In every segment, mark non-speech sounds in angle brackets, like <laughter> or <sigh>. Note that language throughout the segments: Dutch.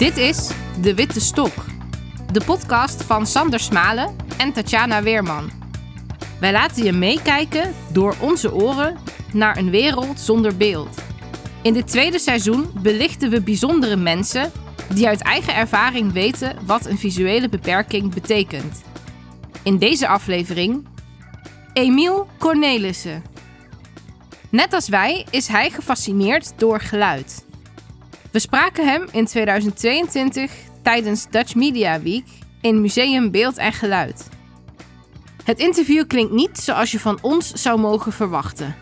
Dit is De Witte Stok, de podcast van Sander Smalen en Tatjana Weerman. Wij laten je meekijken door onze oren naar een wereld zonder beeld. In dit tweede seizoen belichten we bijzondere mensen die uit eigen ervaring weten wat een visuele beperking betekent. In deze aflevering Emiel Cornelissen. Net als wij is hij gefascineerd door geluid. We spraken hem in 2022 tijdens Dutch Media Week in Museum Beeld en Geluid. Het interview klinkt niet zoals je van ons zou mogen verwachten.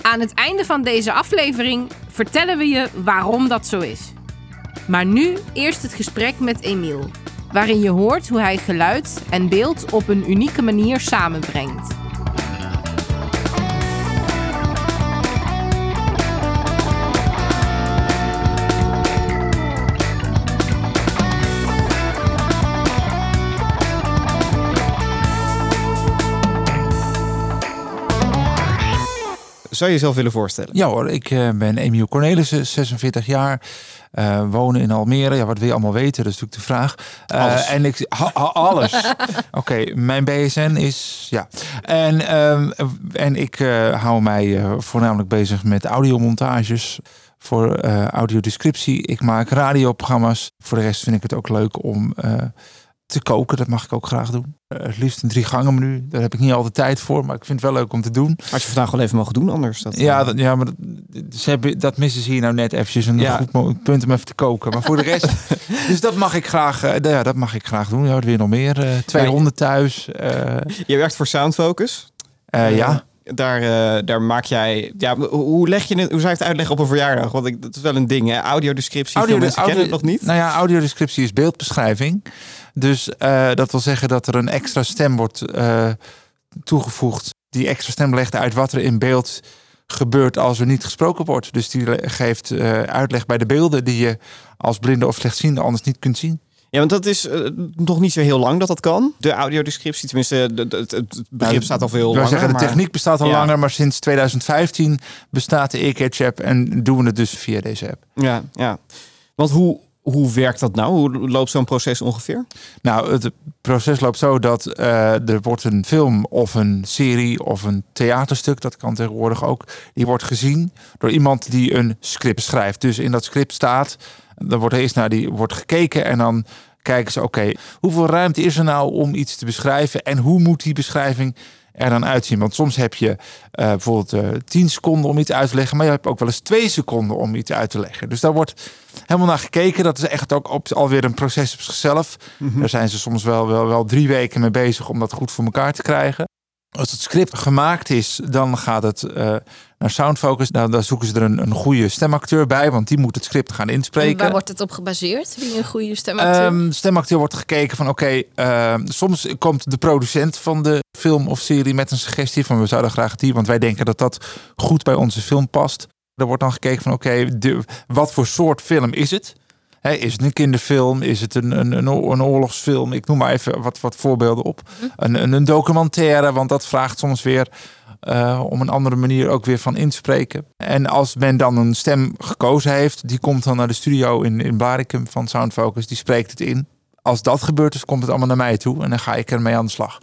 Aan het einde van deze aflevering vertellen we je waarom dat zo is. Maar nu eerst het gesprek met Emiel, waarin je hoort hoe hij geluid en beeld op een unieke manier samenbrengt. Zou je jezelf willen voorstellen? Ja hoor, ik uh, ben Emiel Cornelissen, 46 jaar. Uh, wonen in Almere. Ja, wat wil je allemaal weten? Dat is natuurlijk de vraag. Uh, alles. En ik, ha, ha, alles. <laughs> Oké, okay, mijn BSN is ja. En, um, en ik hou mij voornamelijk bezig met audiomontages voor audiodescriptie. Ik maak radioprogramma's. Voor de rest vind ik het ook leuk om te koken, dat mag ik ook graag doen. Uh, het liefst een drie gangen menu. Daar heb ik niet altijd tijd voor, maar ik vind het wel leuk om te doen. Als je vandaag wel even mogen doen, anders. Dat, ja, dat, ja, maar dat, ze hebben, dat missen ze hier nou net eventjes een ja. goed punt om even te koken. Maar voor de rest, <laughs> dus dat mag ik graag, uh, ja, dat mag ik graag doen. Ja, weer nog meer. Uh, twee honden thuis. je werkt voor Soundfocus. ja. Daar, uh, daar maak jij. Ja, hoe leg je het? Hoe zou je het uitleggen op een verjaardag? Want ik, dat is wel een ding. Hè? Audiodescriptie. Audio, mensen audio, kennen het nog niet. Nou ja, audiodescriptie is beeldbeschrijving. Dus uh, dat wil zeggen dat er een extra stem wordt uh, toegevoegd. Die extra stem legt uit wat er in beeld gebeurt als er niet gesproken wordt. Dus die geeft uitleg bij de beelden die je als blinde of slechtziende anders niet kunt zien. Ja, want dat is uh, nog niet zo heel lang dat dat kan. De audiodescriptie, tenminste, het, het, het begrip nou, staat al veel langer. zeggen, de techniek bestaat al ja. langer, maar sinds 2015 bestaat de e-catch-app en doen we het dus via deze app. Ja, ja. Want hoe, hoe werkt dat nou? Hoe loopt zo'n proces ongeveer? Nou, het proces loopt zo dat uh, er wordt een film of een serie of een theaterstuk, dat kan tegenwoordig ook, die wordt gezien door iemand die een script schrijft. Dus in dat script staat, dan wordt eerst naar die wordt gekeken en dan kijken ze, oké, okay, hoeveel ruimte is er nou om iets te beschrijven en hoe moet die beschrijving er dan uitzien? Want soms heb je uh, bijvoorbeeld uh, 10 seconden om iets uit te leggen, maar je hebt ook wel eens twee seconden om iets uit te leggen. Dus daar wordt helemaal naar gekeken. Dat is echt ook op, alweer een proces op zichzelf. Mm -hmm. Daar zijn ze soms wel, wel, wel drie weken mee bezig om dat goed voor elkaar te krijgen. Als het script gemaakt is, dan gaat het uh, naar Soundfocus. Nou, daar zoeken ze er een, een goede stemacteur bij, want die moet het script gaan inspreken. En waar wordt het op gebaseerd? Wie een goede stemacteur? Um, stemacteur wordt gekeken van oké, okay, uh, soms komt de producent van de film of serie met een suggestie van we zouden graag die, want wij denken dat dat goed bij onze film past. Er wordt dan gekeken van oké, okay, wat voor soort film is het? He, is het een kinderfilm? Is het een, een, een, oorlogsfilm? Ik noem maar even wat, wat voorbeelden op. Een, een, een documentaire, want dat vraagt soms weer uh, om een andere manier ook weer van inspreken. En als men dan een stem gekozen heeft, die komt dan naar de studio in, in Barikum van Soundfocus, die spreekt het in. Als dat gebeurt, dus komt het allemaal naar mij toe en dan ga ik ermee aan de slag.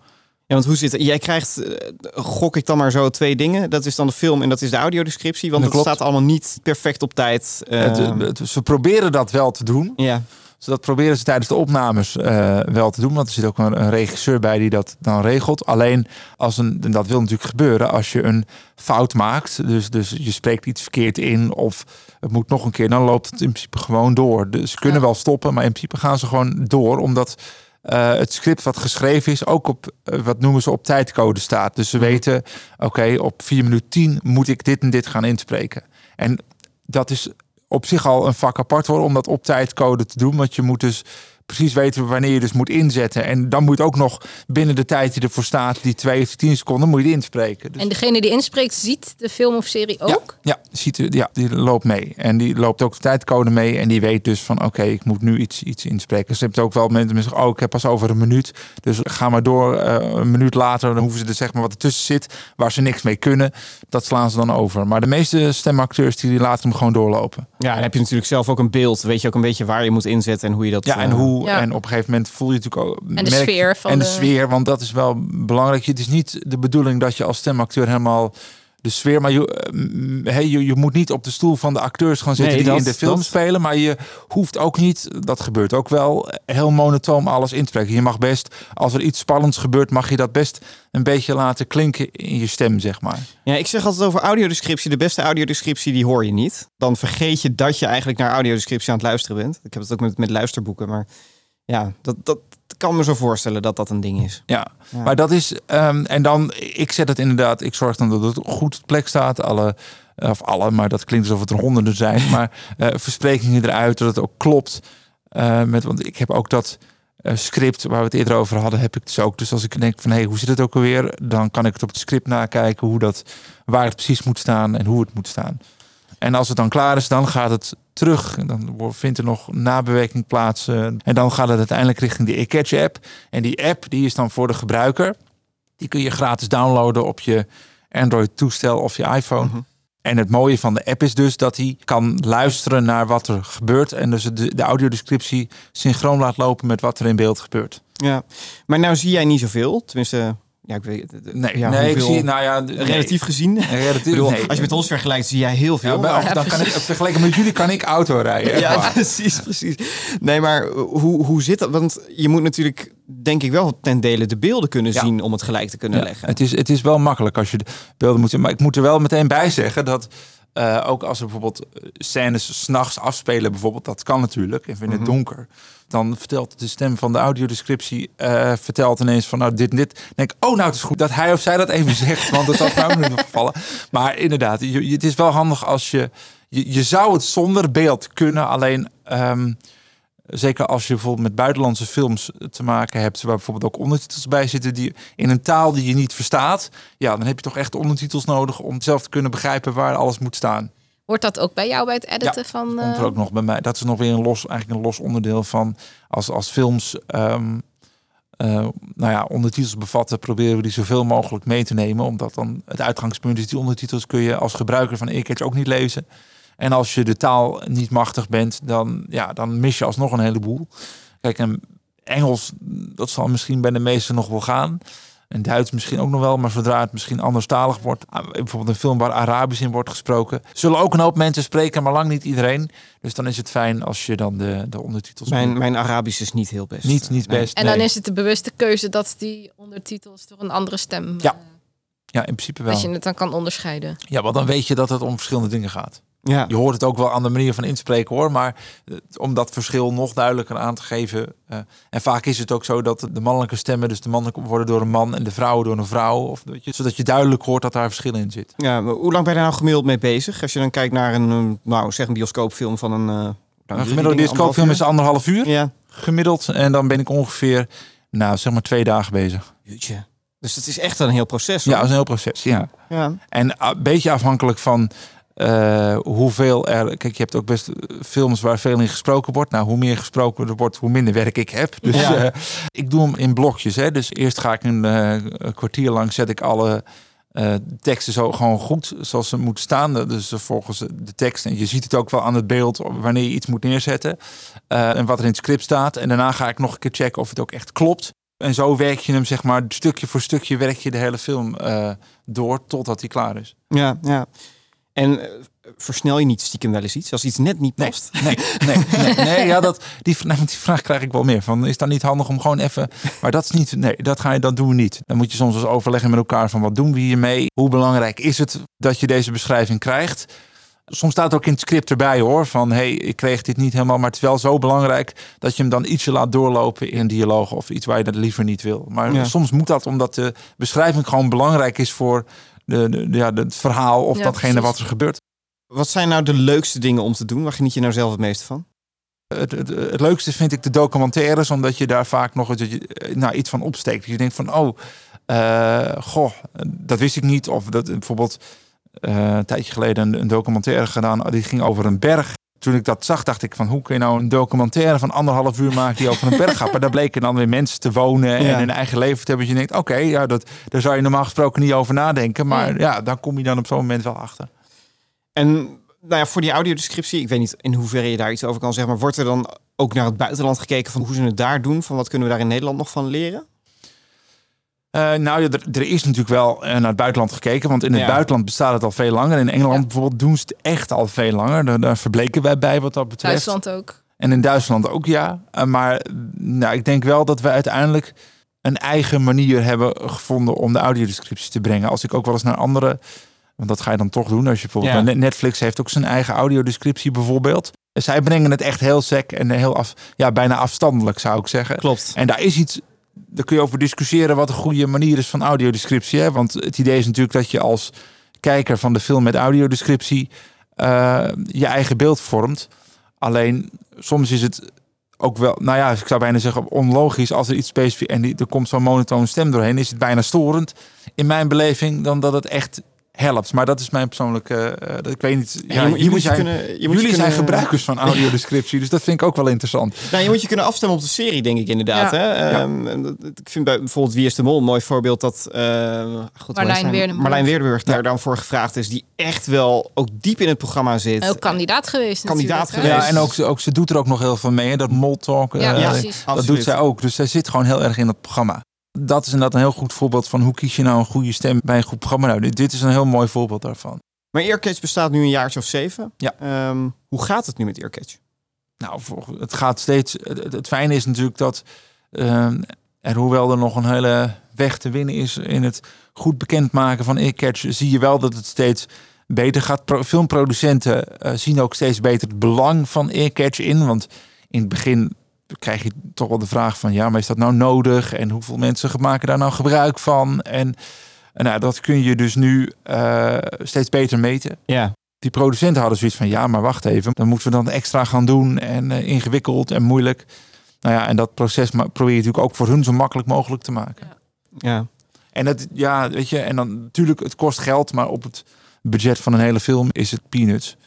Ja, want hoe zit het? Jij krijgt, uh, gok ik dan maar zo, twee dingen. Dat is dan de film en dat is de audiodescriptie. Want het staat allemaal niet perfect op tijd. Het, het, ze proberen dat wel te doen. Ja. Dus dat proberen ze tijdens de opnames uh, wel te doen. Want er zit ook een, een, regisseur bij die dat dan regelt. Alleen, als een, en dat wil natuurlijk gebeuren als je een fout maakt. Dus, dus je spreekt iets verkeerd in of het moet nog een keer. Dan loopt het in principe gewoon door. Dus ze kunnen ja. wel stoppen, maar in principe gaan ze gewoon door. Omdat uh, het script wat geschreven is ook op, uh, wat noemen ze op tijdcode staat. Dus ze weten, oké, okay, op 4 minuten 10 moet ik dit en dit gaan inspreken. En dat is op zich al een vak apart hoor, om dat op tijdcode te doen. Want je moet dus precies weten wanneer je dus moet inzetten. En dan moet ook nog binnen de tijd die ervoor staat, die twee of tien seconden, moet je die inspreken. Dus... En degene die inspreekt, ziet de film of serie ook? Ja, ja, ziet, ja, die loopt mee. En die loopt ook de tijdcode mee. En die weet dus van oké, ik moet nu iets, iets inspreken. Ze hebben ook wel mensen die zeggen, oh, ik heb pas over een minuut. Dus ga maar door. Uh, een minuut later, dan hoeven ze er zeg maar wat ertussen zit, waar ze niks mee kunnen. Dat slaan ze dan over. Maar de meeste stemacteurs die laten hem gewoon doorlopen. Ja, dan heb je natuurlijk zelf ook een beeld. Weet je ook een beetje waar je moet inzetten en hoe je dat. Ja, en hoe en op een gegeven moment voel je natuurlijk ook. En de sfeer van En de, sfeer, want dat is wel belangrijk. Het is niet de bedoeling dat je als stemacteur helemaal de sfeer. Maar je, hey, eh, je, je moet niet op de stoel van de acteurs gaan zitten die in de film spelen. Maar je hoeft ook niet, dat gebeurt ook wel, heel monotoom alles in te spreken. Je mag best, als er iets spannends gebeurt, mag je dat best een beetje laten klinken in je stem, zeg maar. Ja, ik zeg altijd over audiodescriptie. De beste audiodescriptie, die hoor je niet. Dan vergeet je dat je eigenlijk naar audiodescriptie aan het luisteren bent. Ik heb het ook met, met luisterboeken, maar ja, dat, dat kan me zo voorstellen dat dat een ding is. Ja, maar dat is... Um, en dan, ik zet het inderdaad... Ik zorg dan dat het goed op plek staat. Alle, of alle, maar dat klinkt alsof het er honderden zijn. <laughs> maar uh, versprekingen eruit, dat het ook klopt. Uh, met, want ik heb ook dat... Uh, script waar we het eerder over hadden, heb ik dus ook. Dus als ik denk van hé, hey, hoe zit het ook alweer? Dan kan ik het op het script nakijken hoe dat, waar het precies moet staan en hoe het moet staan. En als het dan klaar is, dan gaat het terug. En dan vindt er nog nabewerking plaats. En dan gaat het uiteindelijk richting de eCatch app. En die app die is dan voor de gebruiker. Die kun je gratis downloaden op je Android toestel of je iPhone. Mhm. En het mooie van de app is dus dat hij kan luisteren naar wat er gebeurt. En dus de, de audiodescriptie synchroon laat lopen met wat er in beeld gebeurt. Ja, maar nou zie jij niet zoveel. Tenminste, ja, ik weet Nee, ja, nee ik zie, nou ja, relatief gezien. Relatief, bedoel, nee. Als je met ons vergelijkt, zie jij heel veel. Ja, dan kan ik, <laughs> vergeleken met jullie kan ik auto rijden. Ja, precies, precies. Nee, maar hoe, hoe zit dat? Want je moet natuurlijk, denk ik wel, ten dele de beelden kunnen zien om het gelijk te kunnen leggen. Het is, het is wel makkelijk als je de beelden moet zien. Maar ik moet er wel meteen bij zeggen dat uh, ook als er bijvoorbeeld scènes s'nachts afspelen, bijvoorbeeld, dat kan natuurlijk, even in het mhm. donker dan vertelt de stem van de audiodescriptie uh, vertelt ineens van nou dit en dit. denk ik, oh nou het is goed dat hij of zij dat even <laughs> zegt, want dat had nou nu nog gevallen. Maar inderdaad, je, het is wel handig als je, je, je zou het zonder beeld kunnen, alleen um, zeker als je bijvoorbeeld met buitenlandse films te maken hebt, waar bijvoorbeeld ook ondertitels bij zitten die in een taal die je niet verstaat, ja, dan heb je toch echt ondertitels nodig om zelf te kunnen begrijpen waar alles moet staan. Wordt dat ook bij jou bij het editen van? Uh... Komt er ook nog bij mij. Dat is nog weer een los, eigenlijk een los onderdeel van als, als films. Um, uh, nou ja, ondertitels bevatten, proberen we die zoveel mogelijk mee te nemen. Omdat dan het uitgangspunt is, die ondertitels kun je als gebruiker van Earcatch ook niet lezen. En als je de taal niet machtig bent, dan, ja, dan mis je alsnog een heleboel. Kijk, en Engels, dat zal misschien bij de meesten nog wel gaan. En Duits misschien ook nog wel, maar zodra het misschien anderstalig wordt, ah, bijvoorbeeld een film waar Arabisch in wordt gesproken, zullen ook een hoop mensen spreken, maar lang niet iedereen. Dus dan is het fijn als je dan de, de ondertitels. Mijn, mijn Arabisch is niet heel best. Niet, niet best. En dan is het de bewuste keuze dat die ondertitels door een andere stem. Ja. Ja, in principe wel. Als je het dan kan onderscheiden. Ja, want dan weet je dat het om verschillende dingen gaat. Ja. Je hoort het ook wel aan de manier van inspreken hoor. Maar eh, om dat verschil nog duidelijker aan te geven. Uh, en vaak is het ook zo dat de mannelijke stemmen, dus de mannen worden door een man en de vrouwen door een vrouw. Of, je, zodat je duidelijk hoort dat daar verschillen in zit. Ja, hoe lang ben je daar nou gemiddeld mee bezig? Als je dan kijkt naar een, nou zeg een bioscoopfilm van een. Uh, een gemiddelde bioscoopfilm is anderhalf uur. Ja. Gemiddeld. En dan ben ik ongeveer, nou zeg maar twee dagen bezig. Jeetje. Dus het is echt een heel proces. Hoor. Ja, het is een heel proces. Ja. ja. En een beetje afhankelijk van uh, hoeveel er. Kijk, je hebt ook best films waar veel in gesproken wordt. Nou, hoe meer gesproken er wordt, hoe minder werk ik heb. Dus ja. uh, ik doe hem in blokjes. Hè. Dus eerst ga ik een, uh, een kwartier lang zet ik alle teksten zo gewoon goed zoals ze moeten staan. Dus volgens de tekst. En je ziet het ook wel aan het beeld wanneer je iets moet neerzetten. en wat er in het script staat. En daarna ga ik nog een keer checken of het ook echt klopt. En zo werk je hem, zeg maar, stukje voor stukje werk je de hele film door totdat hij klaar is. Ja, ja. En uh, versnel je niet stiekem wel eens iets als iets net niet past? Nee, <laughs> nee, nee, nee, ja, dat, die, <laughs> die vraag krijg ik wel meer. Van, is dat niet handig om gewoon even... Maar dat is niet... Nee, dat, ga je, dat doen we niet. Dan moet je soms eens overleggen met elkaar van wat doen we hiermee? Hoe belangrijk is het dat je deze beschrijving krijgt? Soms staat ook in het script erbij hoor, van hey, ik kreeg dit niet helemaal, maar het is wel zo belangrijk dat je hem dan ietsje laat doorlopen in een dialoog of iets waar je dat liever niet wil. Maar soms moet dat omdat de beschrijving gewoon belangrijk is voor de, de, ja, het verhaal of datgene wat er gebeurt. Wat zijn nou de leukste dingen om te doen? Waar geniet je nou zelf het meeste van? Het, het, het leukste vind ik de documentaires, omdat je daar vaak nog eh, nou, iets van opsteekt. Je denkt van, oh, uh, goh, dat wist ik niet. Of dat bijvoorbeeld uh, een tijdje geleden een, een, documentaire gedaan, die ging over een berg. Toen ik dat zag, dacht ik van hoe kun je nou een documentaire van anderhalf uur maken die over een berg gaat. Maar daar bleken dan weer mensen te wonen en hun eigen leven te hebben. Je denkt, oké, ja, dat, daar zou je normaal gesproken niet over nadenken. Maar ja, ja daar kom je dan op zo'n moment wel achter. En nou ja, voor die audiodescriptie, ik weet niet in hoeverre je daar iets over kan zeggen, maar wordt er dan ook naar het buitenland gekeken van hoe ze het daar doen? Van wat kunnen we daar in Nederland nog van leren? Uh, nou, ja, er, er, is natuurlijk wel uh, naar het buitenland gekeken, want in het buitenland bestaat het al veel langer. In Engeland bijvoorbeeld doen ze het echt al veel langer. Daar, daar, verbleken wij bij wat dat betreft. Duitsland ook. En in Duitsland ook, ja. Uh, maar nou, ik denk wel dat we uiteindelijk een eigen manier hebben gevonden om de audiodescriptie te brengen. Als ik ook wel eens naar andere want dat ga je dan toch doen. Als je bijvoorbeeld ja. Netflix heeft ook zijn eigen audiodescriptie bijvoorbeeld. Zij brengen het echt heel sec en heel af, ja, bijna afstandelijk zou ik zeggen. Klopt. En daar is iets, daar kun je over discussiëren wat een goede manier is van audiodescriptie. Hè? Want het idee is natuurlijk dat je als kijker van de film met audiodescriptie uh, je eigen beeld vormt. Alleen soms is het ook wel, nou ja, ik zou bijna zeggen onlogisch als er iets specifiek en er komt zo'n monotone stem doorheen, is het bijna storend in mijn beleving dan dat het echt helpt. Maar dat is mijn persoonlijke. Uh, ik weet niet. Ja, je, je, moet je kunnen, je jullie kunnen, zijn gebruikers van audiodescriptie, dus dat vind ik ook wel interessant. <laughs> Nou, je moet je kunnen afstemmen op de serie, denk ik inderdaad. Ja. Hè? Um, ik vind bij, bijvoorbeeld Wie is de Mol een mooi voorbeeld dat uh, goed, Marlijn Weerdenburg, Marlijn Weerdenburg daar dan voor gevraagd is, die echt wel ook diep in het programma zit. Ook kandidaat geweest. Kandidaat geweest. Ja, en ook, ook ze doet er ook nog heel veel mee. Dat mol talk. Ja, uh, precies. Dat doet zij ook. Dus zij zit gewoon heel erg in het programma dat is inderdaad een heel goed voorbeeld van hoe kies je nou een goede stem bij een goed programma. Nou, dit is een heel mooi voorbeeld daarvan. Maar Earcatch bestaat nu een jaartje of zeven. Ja. Um, hoe gaat het nu met Earcatch? Nou, het gaat steeds. Het, fijne is natuurlijk dat um, er, hoewel er nog een hele weg te winnen is in het goed bekendmaken van Earcatch, zie je wel dat het steeds beter gaat. filmproducenten uh, zien ook steeds beter het belang van Earcatch in. Want in het begin krijg je toch wel de vraag van ja, maar is dat nou nodig? En hoeveel mensen maken daar nou gebruik van? En, en nou, dat kun je dus nu uh, steeds beter meten. Ja. Die producenten hadden zoiets van ja, maar wacht even, dan moeten we dan extra gaan doen en uh, ingewikkeld en moeilijk. Nou ja, en dat proces probeer je natuurlijk ook voor hun zo makkelijk mogelijk te maken. Ja. ja. En het, ja, weet je, en dan natuurlijk, het kost geld, maar op het budget van een hele film is het peanuts.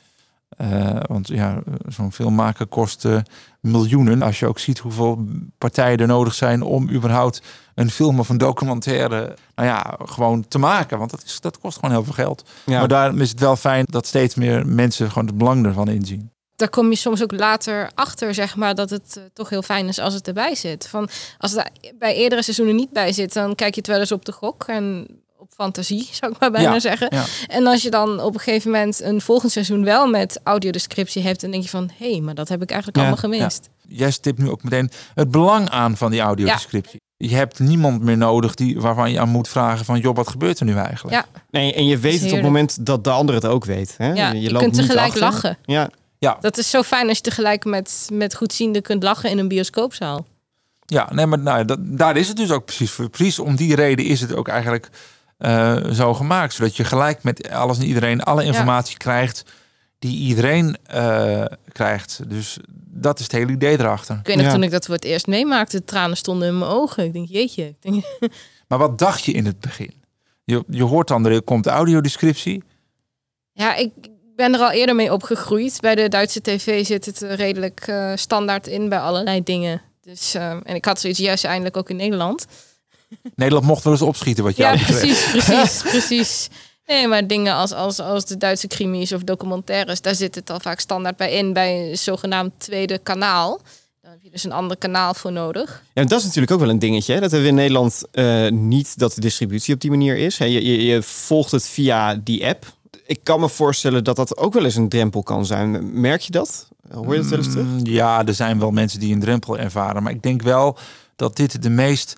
Uh, want ja, zo'n film maken kost uh, miljoenen. Als je ook ziet hoeveel partijen er nodig zijn om überhaupt een film of een documentaire, nou ja, gewoon te maken. Want dat, is, dat kost gewoon heel veel geld. Ja. Maar daarom is het wel fijn dat steeds meer mensen gewoon het belang ervan inzien. Daar kom je soms ook later achter, zeg maar, dat het uh, toch heel fijn is als het erbij zit. Van, als het bij eerdere seizoenen niet bij zit, dan kijk je het wel eens op de gok. En op fantasie, zou ik maar bijna zeggen. En als je dan op een gegeven moment een volgend seizoen wel met audiodescriptie hebt, dan denk je van, hé, hey, maar dat heb ik eigenlijk allemaal gemist. Jij stipt nu ook meteen het belang aan van die audiodescriptie. Je hebt niemand meer nodig die, waarvan je aan moet vragen van... joh, wat gebeurt er nu eigenlijk? Ja. Nee, en je weet het op het moment dat de ander het ook weet. Hè? Ja, je, je kunt tegelijk lachen. Ja. ja. Dat is zo fijn als je tegelijk met, met goedziende kunt lachen in een bioscoopzaal. Ja, nee, maar nou, dat, daar is het dus ook precies voor. Precies om die reden is het ook eigenlijk uh, zo gemaakt. Zodat je gelijk met alles en iedereen alle informatie krijgt die iedereen uh, krijgt. Dus dat is het hele idee erachter. Ik weet nog toen ik dat voor het eerst meemaakte, de tranen stonden in mijn ogen. Ik denk, jeetje. Ik denk... <laughs> maar wat dacht je in het begin? Je, je hoort dan, er komt de audiodescriptie. Ja, ik ben er al eerder mee opgegroeid. Bij de Duitse tv zit het redelijk uh, standaard in bij allerlei dingen. Dus, uh, en ik had zoiets juist eindelijk ook in Nederland. Nederland mocht wel eens opschieten wat jou ja, precies, precies, <laughs> precies. Nee, maar dingen als, als, als de Duitse crimies of documentaires, daar zit het al vaak standaard bij in, bij een zogenaamd tweede kanaal. Dan heb je dus een ander kanaal voor nodig. Ja, dat is natuurlijk ook wel een dingetje. Hè? Dat hebben we in Nederland uh, niet dat de distributie op die manier is. Je, je, je volgt het via die app. Ik kan me voorstellen dat dat ook wel eens een drempel kan zijn. Merk je dat? Hoor je dat wel eens terug? Mm, ja, er zijn wel mensen die een drempel ervaren. Maar ik denk wel dat dit de meest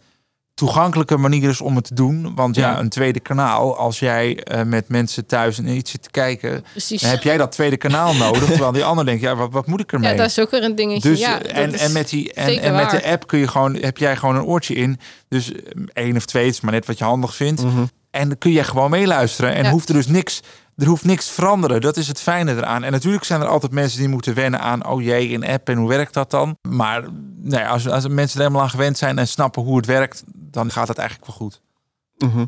toegankelijke manier is om het te doen. Want ja, een tweede kanaal, als jij uh, met mensen thuis en iets zit te kijken, Precies. dan heb jij dat tweede kanaal nodig. <laughs> terwijl die ander denkt, ja, wat, wat moet ik ermee? Ja, dat is ook weer een dingetje. Dus, ja, en, en met die en, en met de app kun je gewoon, heb jij gewoon een oortje in. Dus eh, één of twee, is maar net wat je handig vindt. Mhm. En dan kun je gewoon meeluisteren en hoeft er dus niks er hoeft niks te veranderen. Dat is het fijne eraan. En natuurlijk zijn er altijd mensen die moeten wennen aan, oh jee, een app en hoe werkt dat dan? Maar nee, als, als mensen er helemaal aan gewend zijn en snappen hoe het werkt, dan gaat het eigenlijk wel goed. Mhm.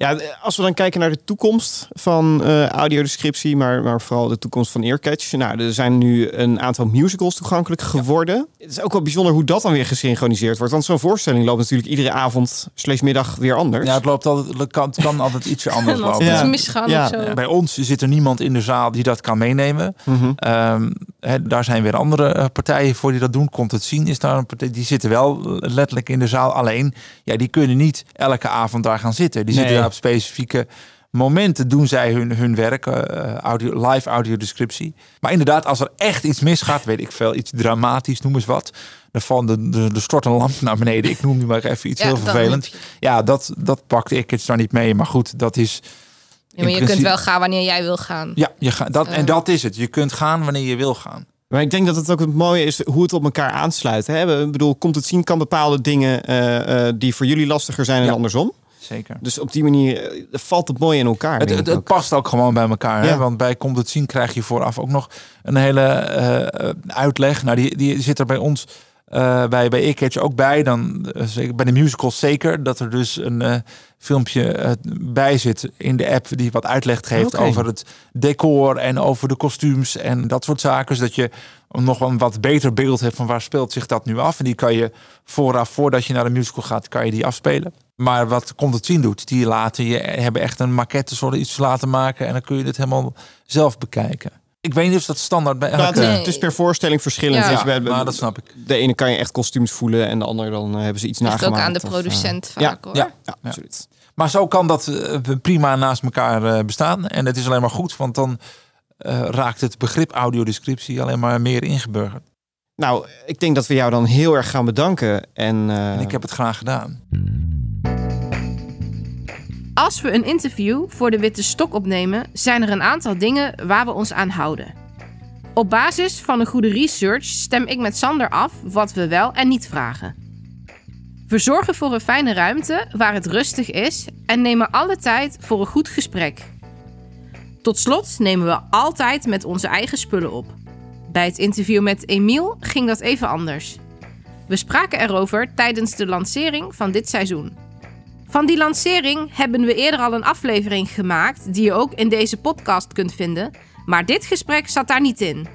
Ja, als we dan kijken naar de toekomst van uh, audiodescriptie, maar, maar vooral de toekomst van Earcatch. Nou, er zijn nu een aantal musicals toegankelijk geworden. Het is ook wel bijzonder hoe dat dan weer gesynchroniseerd wordt. Want zo'n voorstelling loopt natuurlijk iedere avond, slechts middag weer anders. Ja, het loopt altijd, het kan, het kan altijd ietsje <laughs> anders lopen. Ja. misgaan ja. of zo. Bij ons zit er niemand in de zaal die dat kan meenemen. Hè, daar zijn weer andere eh, partijen voor die dat doen. Komt het zien is daar een partij. Die zitten wel letterlijk in de zaal. Alleen, ja, die kunnen niet elke avond daar gaan zitten. Die zitten daar op specifieke momenten doen zij hun, hun werk, uh, audio, live audiodescriptie. Maar inderdaad, als er echt iets misgaat, weet ik veel, iets dramatisch, noem eens wat. Dan van de, de, de stort een lamp naar beneden. Ik noem nu maar even iets Ja, heel vervelend. Ja, dat, dat pakte ik het daar niet mee. Maar goed, dat is. Ja, maar je kunt wel gaan wanneer jij wil gaan. Ja, je gaat, dat, en Eh. dat is het. Je kunt gaan wanneer je wil gaan. Maar ik denk dat het ook het mooie is hoe het op elkaar aansluit. Hè? Ik bedoel, komt het zien kan bepaalde dingen eh, eh, die voor jullie lastiger zijn en Ja. andersom. Zeker. Dus op die manier eh, valt het mooi in elkaar. Het, het, past ook gewoon bij elkaar. Hè? Want bij Komt het Zien krijg je vooraf ook nog een hele eh, eh, uitleg. Nou, die, die zit er bij ons, bij, bij Earcatch ook bij. Dan, zeker bij de musicals zeker. Dat er dus een filmpje bij zit in de app die wat uitleg geeft over het decor en over de kostuums en dat soort zaken. Zodat je nog een wat beter beeld hebt van waar speelt zich dat nu af. En die kan je vooraf, voordat je naar de musical gaat, kan je die afspelen. Maar wat Komt het Zien doet, die laten je hebben echt een maquette soort iets laten maken en dan kun je het helemaal zelf bekijken. Ik weet niet of dat standaard bij elke... het, is, Nee. het is per voorstelling verschillend. Ja. Dus bij- maar dat snap ik. De ene kan je echt kostuums voelen en de andere dan eh, hebben ze iets Ligt nagemaakt. ook aan de of, producent ja, vaak hoor. Ja, eh, ja, absoluut. Maar zo kan dat eh, prima naast elkaar eh, bestaan. En het is alleen maar goed, want dan eh, raakt het begrip audiodescriptie alleen maar meer ingeburgerd. Nou, ik denk dat we jou dan heel erg gaan bedanken. En, eh, En ik heb het graag gedaan. Als we een interview voor de Witte Stok opnemen, zijn er een aantal dingen waar we ons aan houden. Op basis van een goede research stem ik met Sander af wat we wel en niet vragen. We zorgen voor een fijne ruimte waar het rustig is en nemen alle tijd voor een goed gesprek. Tot slot nemen we altijd met onze eigen spullen op. Bij het interview met Emiel ging dat even anders. We spraken erover tijdens de lancering van dit seizoen. Van die lancering hebben we eerder al een aflevering gemaakt die je ook in deze podcast kunt vinden, maar dit gesprek zat daar niet in.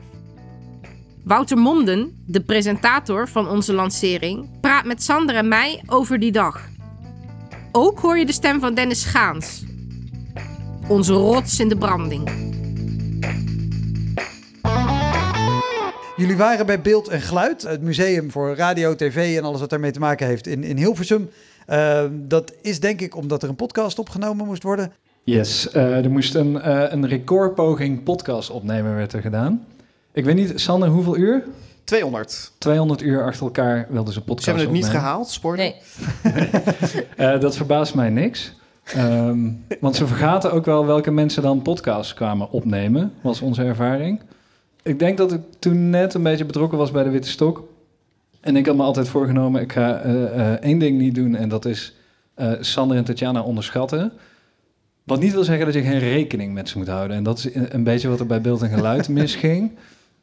Wouter Monden, de presentator van onze lancering, praat met Sander en mij over die dag. Ook hoor je de stem van Dennis Gaans, onze rots in de branding. Jullie waren bij Beeld en Geluid, het museum voor radio, tv en alles wat daarmee te maken heeft in, in Hilversum. Eh, dat is denk ik omdat er een podcast opgenomen moest worden. Yes, eh, er moest een, eh, een recordpoging podcast opnemen werd er gedaan. Ik weet niet, Sander, hoeveel uur? 200. 200 uur achter elkaar wilden ze een Ze podcast hebben het niet gehaald, sport. Nee, <laughs> Eh, dat verbaast mij niks. Ehm, want ze vergaten ook wel welke mensen dan podcasts kwamen opnemen, was onze ervaring. Ik denk dat ik toen net een beetje betrokken was bij de Witte Stok. En ik had me altijd voorgenomen, ik ga eh, eh, één ding niet doen en dat is eh, Sander en Tatjana onderschatten. Wat niet wil zeggen dat je geen rekening met ze moet houden. En dat is een beetje wat er bij Beeld en Geluid <laughs> misging.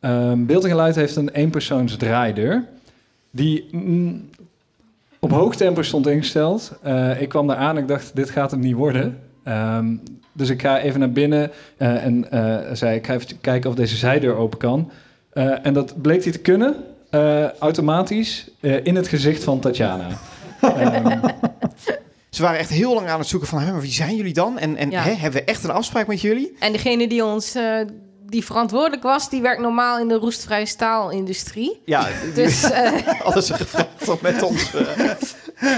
Ehm Beeld en Geluid heeft een eenpersoons draaideur. Die mm, op hoog tempo stond ingesteld. Ik kwam daar aan en ik dacht, dit gaat hem niet worden. Ehm, dus ik ga even naar binnen eh, en eh, zei, ik ga even kijken of deze zijdeur open kan. Eh, en dat bleek hij te kunnen, eh, automatisch, eh, in het gezicht van Tatjana. <laughs> Ehm, Ze waren echt heel lang aan het zoeken van, "Hè, maar wie zijn jullie dan? En, en Ja. hè, hebben we echt een afspraak met jullie? en degene die ons eh, die verantwoordelijk was, die werkt normaal in de roestvrije staalindustrie. Ja, Dus <laughs> eh, hadden ze gevraagd om met ons... eh, <laughs>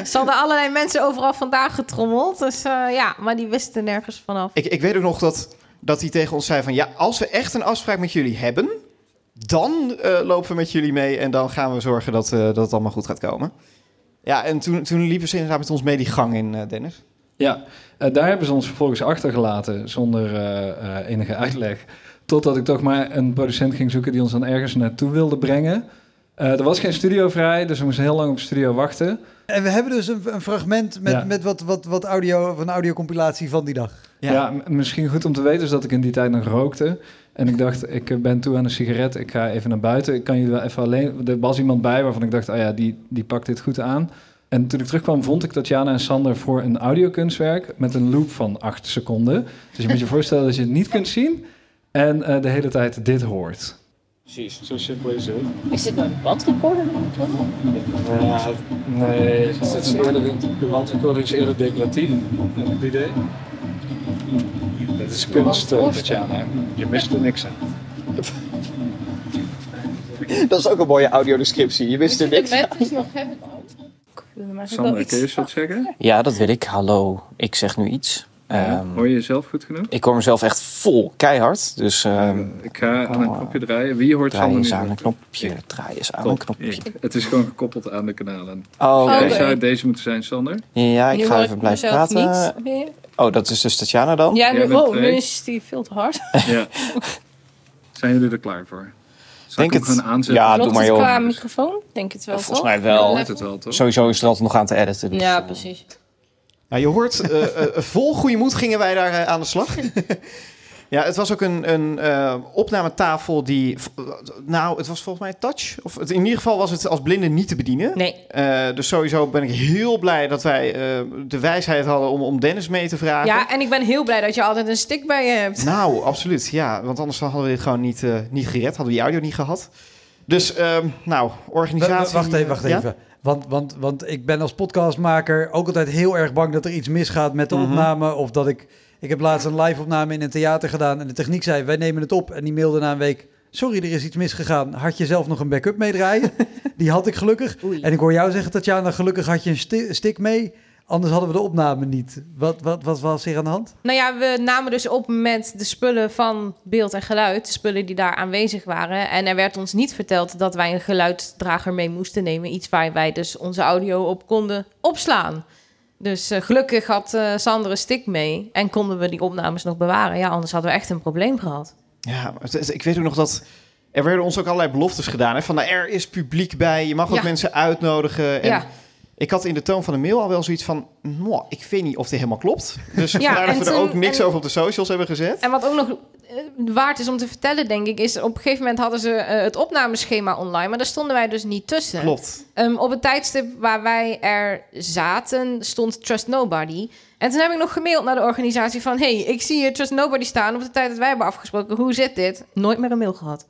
ze hadden allerlei mensen overal vandaag getrommeld. Dus eh, ja, maar die wisten nergens vanaf. ik, ik weet ook nog dat, dat hij tegen ons zei van... ja, als we echt een afspraak met jullie hebben... dan eh, lopen we met jullie mee en dan gaan we zorgen dat, eh, dat het allemaal goed gaat komen. Ja, en toen, toen liepen ze inderdaad met ons mee die gang in, eh, Dennis. Ja, eh, daar hebben ze ons vervolgens achtergelaten zonder eh, eh, enige uitleg. Totdat ik toch maar een producent ging zoeken die ons dan ergens naartoe wilde brengen. Eh, er was geen studio vrij, dus we moesten heel lang op de studio wachten. En we hebben dus een, een fragment met, Ja. met wat, wat, wat audio, een audiocompilatie van die dag. Ja. Misschien goed om te weten is dat ik in die tijd nog rookte. En ik dacht, ik eh, ben toe aan een sigaret, ik ga even naar buiten. Ik kan jullie wel even alleen... Er was iemand bij waarvan ik dacht, oh ja, die, die pakt dit goed aan. En toen ik terugkwam, vond ik Tatjana en Sander voor een audiokunstwerk... met een loop van acht seconden. Dus je moet je voorstellen dat je het niet kunt zien... en eh, de hele tijd dit hoort. Precies. Zo simpel is het. Is dit een bandrecorder? Ja, nee, het is eerder, de bandrecorder is eerder decoratief. Heb je het idee? Het is kunst, eh, Tatjana. Je mist er niks aan. <laughs> Dat is ook een mooie audiodescriptie. Je wist er niks. Maar Sander, kun je iets. eens wat zeggen? Ja, dat wil ik. Hallo, ik zeg nu iets. Ehm, Hoor je jezelf goed genoeg? ik hoor mezelf echt vol keihard. Dus ehm ik ga aan een knopje draaien. Wie hoort draai Sander eens nu? aan een knopje. Draai eens aan een knopje. Ik. Het is gewoon gekoppeld aan de kanalen. Oh. Oké. Jij zou het deze moeten zijn, Sander. Ja, ik Nu ga even blijven praten. niet meer. Oh, dat is dus Tatjana dan? Ja, nu, oh, nu is die veel te hard. <laughs> Ja. <laughs> zijn jullie er klaar voor? Zal Denk ik het. aanzetten? Ja, doe maar het joh. qua microfoon? Denk het wel, Volgens toch? mij wel. Het? Sowieso is er altijd nog aan te editen. dus, Ja, eh, precies. Nou, je hoort, eh, eh, vol goede moed gingen wij daar eh, aan de slag. <laughs> ja, het was ook een, een eh, opnametafel die... Nou, het was volgens mij touch. Of het, in ieder geval was het als blinde niet te bedienen. Nee. Eh, dus sowieso ben ik heel blij dat wij eh, de wijsheid hadden om, om Dennis mee te vragen. Ja, en ik ben heel blij dat je altijd een stick bij je hebt. Nou, absoluut. Ja, want anders hadden we dit gewoon niet, eh, niet gered. Hadden we die audio niet gehad. Dus, ehm, nou, organisatie... Wacht even, wacht ja? even. Want, want, want ik ben als podcastmaker ook altijd heel erg bang dat er iets misgaat met de Mhm. opname. Of dat ik... Ik heb laatst een live opname in een theater gedaan en de techniek zei, wij nemen het op. En die mailde na een week, sorry, er is iets misgegaan. Had je zelf nog een backup meedraaien? <laughs> die had ik gelukkig. Oei. En ik hoor jou zeggen, Tatjana, gelukkig had je een sti- stick mee. Anders hadden we de opname niet. Wat, wat, wat was hier aan de hand? Nou ja, we namen dus op met de spullen van beeld en geluid. De spullen die daar aanwezig waren. En er werd ons niet verteld dat wij een geluidsdrager mee moesten nemen. Iets waar wij dus onze audio op konden opslaan. Dus eh, gelukkig had eh Sander een stick mee. En konden we die opnames nog bewaren. Ja, anders hadden we echt een probleem gehad. Ja, ik weet ook nog dat... Er werden ons ook allerlei beloftes gedaan. Hè? Van, nou, er is publiek bij. Je mag ook Ja. mensen uitnodigen. En Ja. Ik had in de toon van de mail al wel zoiets van... "Mwah, ik weet niet of dit helemaal klopt. Dus vandaar dat en we er ook niks en- over op de socials hebben gezet. En wat ook nog eh, waard is om te vertellen, denk ik, is op een gegeven moment hadden ze eh, het opnameschema online, maar daar stonden wij dus niet tussen. Klopt. Ehm, op het tijdstip waar wij er zaten, stond Trust Nobody. En toen heb ik nog gemaild naar de organisatie van... hey, ik zie hier Trust Nobody staan op de tijd dat wij hebben afgesproken. Hoe zit dit? Nooit meer een mail gehad.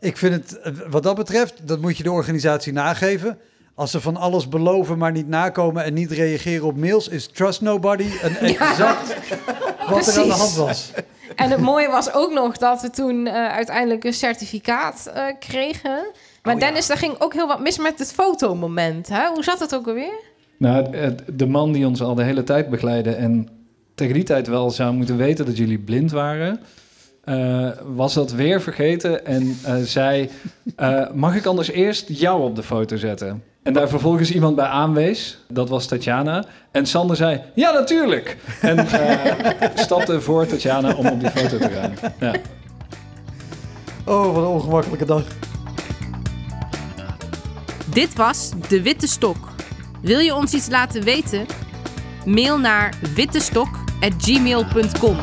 Ik vind het, eh, wat dat betreft, dat moet je de organisatie nageven. Als ze van alles beloven, maar niet nakomen en niet reageren op mails, is trust nobody een exact wat er aan de hand was. En het mooie was ook nog dat we toen eh, uiteindelijk een certificaat eh, kregen. Maar Oh, ja. Dennis, daar ging ook heel wat mis met het fotomoment. Hè? Hoe zat het ook alweer? Nou, de man die ons al de hele tijd begeleidde en tegen die tijd wel zou moeten weten dat jullie blind waren, eh, was dat weer vergeten en eh, zei: eh, Mag ik anders eerst jou op de foto zetten? En daar vervolgens iemand bij aanwees, dat was Tatjana. En Sander zei: Ja, natuurlijk. En eh, <laughs> stapte voor Tatjana om op die foto te gaan. Ja. Oh, wat een ongemakkelijke dag. Dit was De Witte Stok. Wil je ons iets laten weten? Mail naar wittestok.gmail.com